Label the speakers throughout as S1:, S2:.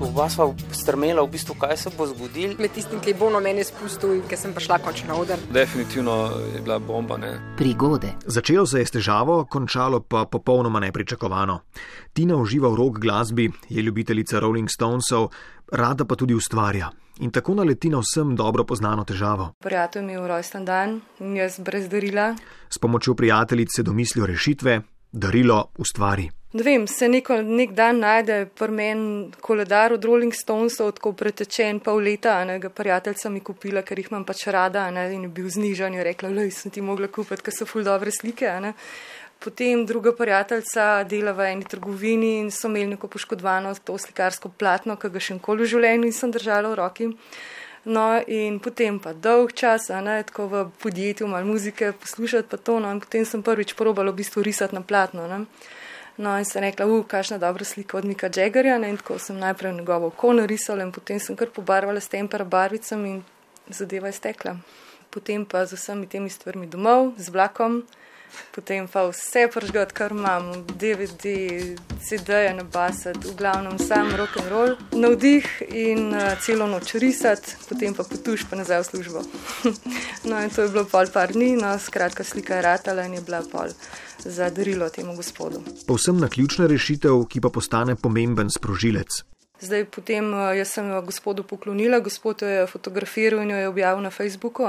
S1: Oba sva strmela, v bistvu, kaj se bo zgodilo.
S2: Med tistim, ki je bolno meni spustil in ki sem prišla končno na oder.
S3: Definitivno je bila bomba. Ne?
S4: Prigode.
S5: Začelo se je s težavo, končalo pa popolnoma nepričakovano. Tina uživa v rock glasbi, je ljubiteljica Rolling Stonesov, rada pa tudi ustvarja. In tako naleti na vsem dobro poznano težavo.
S6: Prijatelj mi je v rojsten dan in jaz brez darila.
S5: S pomočjo prijateljic se domislijo rešitve, darilo ustvari.
S6: Ne vem, se neko, nek dan najde pri meni koledar od Rolling Stonesov, tako pretečen pol leta, ne, ga prijateljica mi kupila, ker jih imam pač rada, ne, in je bil znižan, je rekla, lej, sem ti mogla kupiti, ker so ful dobre slike, ne. Potem druga prijateljica dela v eni trgovini in so imeli neko poškodovano to slikarsko platno, ki ga še nikoli v življenju nisem držala v roki. No, in potem pa dolg čas, ne, tako v podjetju malo muzike poslušati pa to, no, in potem sem prvič probala v bistvu risati na platno, ne. No, in sem rekla, uf, kakšna dobra slika od Mika Jaggerja, ne, in tako sem najprej njegovo oko narisala in potem sem kar pobarvala s tempera barvicami in zadeva je stekla. Potem pa z vsemi temi stvarmi domov, z vlakom, potem pa vse pržgat, kar imam, DVD, CD-je na basat, v glavnem sam rock and roll, navdih in uh, celo noč risati, potem pa potuš pa nazaj v službo. no, in to je bilo pol par dni, no, skratka slika je ratala in je bila pol za darilo temu gospodu.
S5: Povsem na ključna rešitev, ki pa postane pomemben sprožilec.
S6: Zdaj, potem jaz sem jo gospodu poklonila, gospod jo je fotografiral in jo je objavil na Facebooku.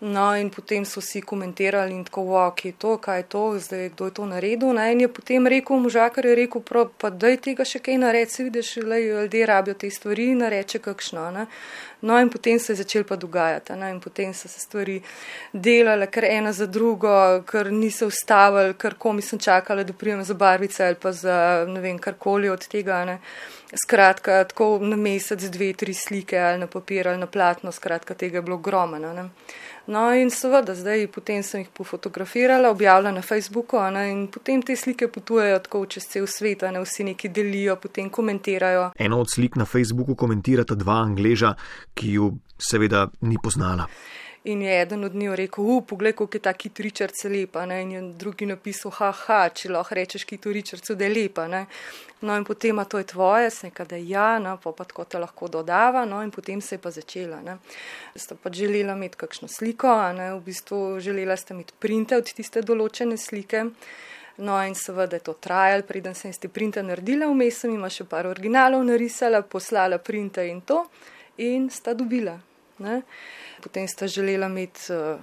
S6: No, in potem so vsi komentirali in tako, ok, to, kaj je to, zdaj kdo je to naredil. Ne? In je potem rekel, možakar je rekel, prav, pa daj tega še kaj narediti, si vidiš, le ljudje rabijo te stvari in nareče kakšno. Ne? No, in potem se je začel pa dogajati, ne? in potem so se stvari delale, ker ena za drugo, ker niso ustavili, ker komi sem čakala, da prijem za barvice ali pa za ne vem, karkoli od tega. Ne? Skratka, tako na mesec, dve, tri slike ali na papir ali na platno, skratka, tega je bilo ogromno. No, in seveda, zdaj potem sem jih pofotografirala, objavila na Facebooku ne, in potem te slike potujejo tako čez cel svet, ne vsi neki delijo, potem komentirajo.
S5: Eno od slik na Facebooku komentirata dva angleža, ki ju seveda ni poznala.
S6: In je eden od njih rekel, uh, poglej, kako je ta Kit Richards lepa, ne? in je drugi napisal, haha, če lahko rečeš Kit Richardsu, da je lepa. Ne? No in potem, a to je tvoje, se nekaj, da ja, no, pa pa tako te lahko dodava, no in potem se je pa začela. Ne? Ste pa želela imeti kakšno sliko, ne, v bistvu želela ste imeti printe od tiste določene slike. No in seveda je to trajalo, preden sem te printe naredila, vmes sem ima še par originalov narisala, poslala printe in to in sta dobila. Ne? Potem sta želela imeti uh,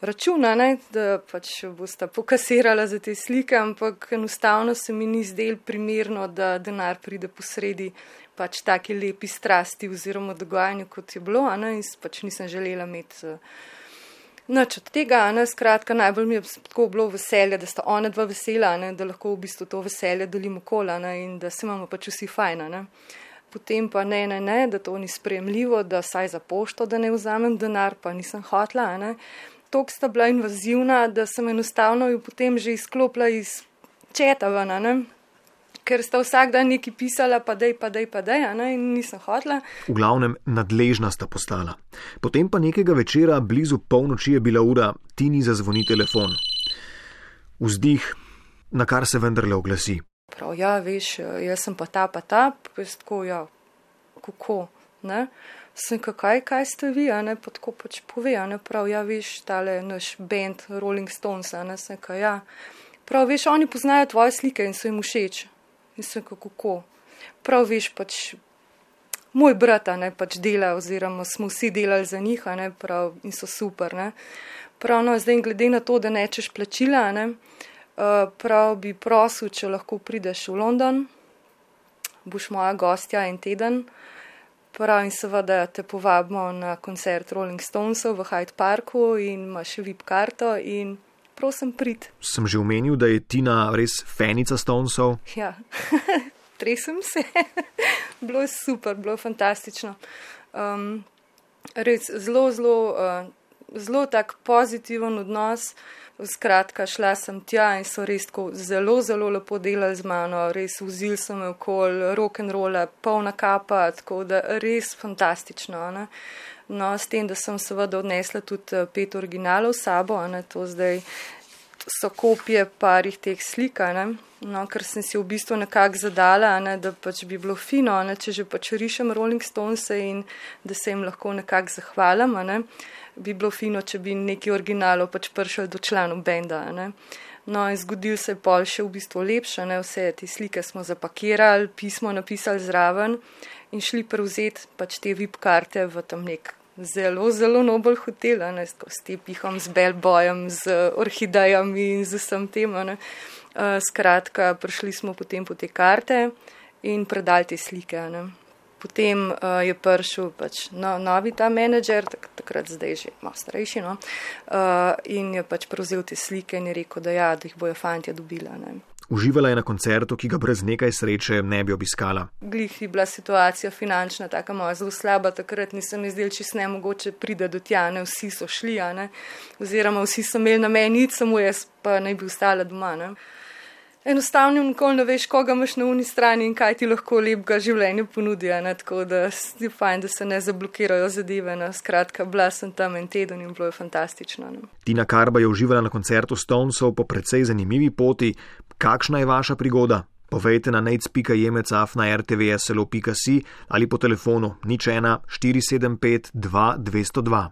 S6: računa, ne? da pač bosta pokasirala za te slike, ampak enostavno se mi ni zdel primerno, da denar pride posredi pač taki lepi strasti oziroma dogajanju, kot je bilo, ne? in pač nisem želela imeti. Uh, Noč od tega, ne, skratka, najbolj mi je tako bilo veselje, da sta ona dva vesela, ne, da lahko v bistvu to veselje delimo kola ne, in da se imamo pač vsi fajna. Ne potem pa ne, ne, ne, da to ni sprejemljivo, da saj za pošto, da ne vzamem denar, pa nisem hotla. Ne. Tok sta bila invazivna, da sem enostavno jo potem že izklopila iz četa ven, ne. ker sta vsak dan neki pisala, pa dej, pa dej, pa dej, ne, in nisem hotla.
S5: V glavnem, nadležna sta postala. Potem pa nekega večera, blizu polnoči je bila ura, ti ni zazvoni telefon. Vzdih, na kar se vendarle oglasi.
S6: Prav, ja, veš, jaz sem pa ta, pa ta, pes tako, ja, kako, ne. Sem kakaj, kaj ste vi, a ne, pa tako pač pove, a ne, prav, ja, veš, tale naš band Rolling Stones, a ne, sem kaj, ja. Prav, veš, oni poznajo tvoje slike in so jim všeč. In sem kako, prav, veš, pač moj brat, a ne, pač dela, oziroma smo vsi delali za njih, a ne, prav, in so super, ne. Prav, no, zdaj glede na to, da nečeš plačila, a ne, Eh, prav bi prosil, če lahko prideš v London, boš moja gostja en teden. Prav in seveda te povabimo na koncert Rolling Stonesov v Hyde Parku in imaš VIP karto in prosim prid.
S5: Sem že omenil, da je Tina res fenica Stonesov.
S6: Ja, tresem se. bilo je super, bilo je fantastično. Um, res zelo, zelo, uh, zelo tak pozitiven odnos. Skratka, šla sem tja in so res tako zelo, zelo lepo delali z mano, res vzil sem me okol, rock and roll, polna kapa, tako da res fantastično. Ne? No, s tem, da sem seveda odnesla tudi eh, pet originalov s sabo, ne, to zdaj so kopije parih teh slik, no, ker sem si v bistvu nekako zadala, ne, da pač bi bilo fino, ne, če že pač rišem Rolling Stones in da se jim lahko nekako zahvalim, ne, bi bilo fino, če bi neki originalov pač prišel do članov benda. Ne. No, in zgodil se je pol še v bistvu lepše, ne, vse te slike smo zapakirali, pismo napisali zraven in šli prevzeti pač te VIP karte v tam nek zelo, zelo nobel hotel, ne, s tepihom, z belbojem, z orhidejami in z vsem tem. Ne. Skratka, prišli smo potem po te karte in predali te slike. Ne. Potem uh, je prišel pač no, novi ta menedžer, tak, takrat zdaj že malo starejši, no, uh, in je pač prevzel te slike in je rekel, da, ja, da jih bojo fantje dobila. Ne.
S5: Uživala je na koncertu, ki ga brez nekaj sreče ne bi obiskala.
S6: Glih je bila situacija finančna tako moja zelo slaba, takrat nisem izdel čist ne mogoče pride do tja, ne vsi so šli, ne, oziroma vsi so imeli na meni, samo jaz pa naj bi ostala doma. Ne. Enostavno, nikoli ne veš, koga imaš na uni strani in kaj ti lahko lepega življenja ponudi. Tako da je fajn, da se ne zablokirajo zadeve. Ne? Skratka, bila sem tam en teden in bilo je fantastično. Ne?
S5: Tina Karba je uživala na koncertu Stonesov po precej zanimivi poti. Kakšna je vaša prigoda? Povejte na nec.jemecaf na rtvslo.si ali po telefonu nič 1 475 2 202.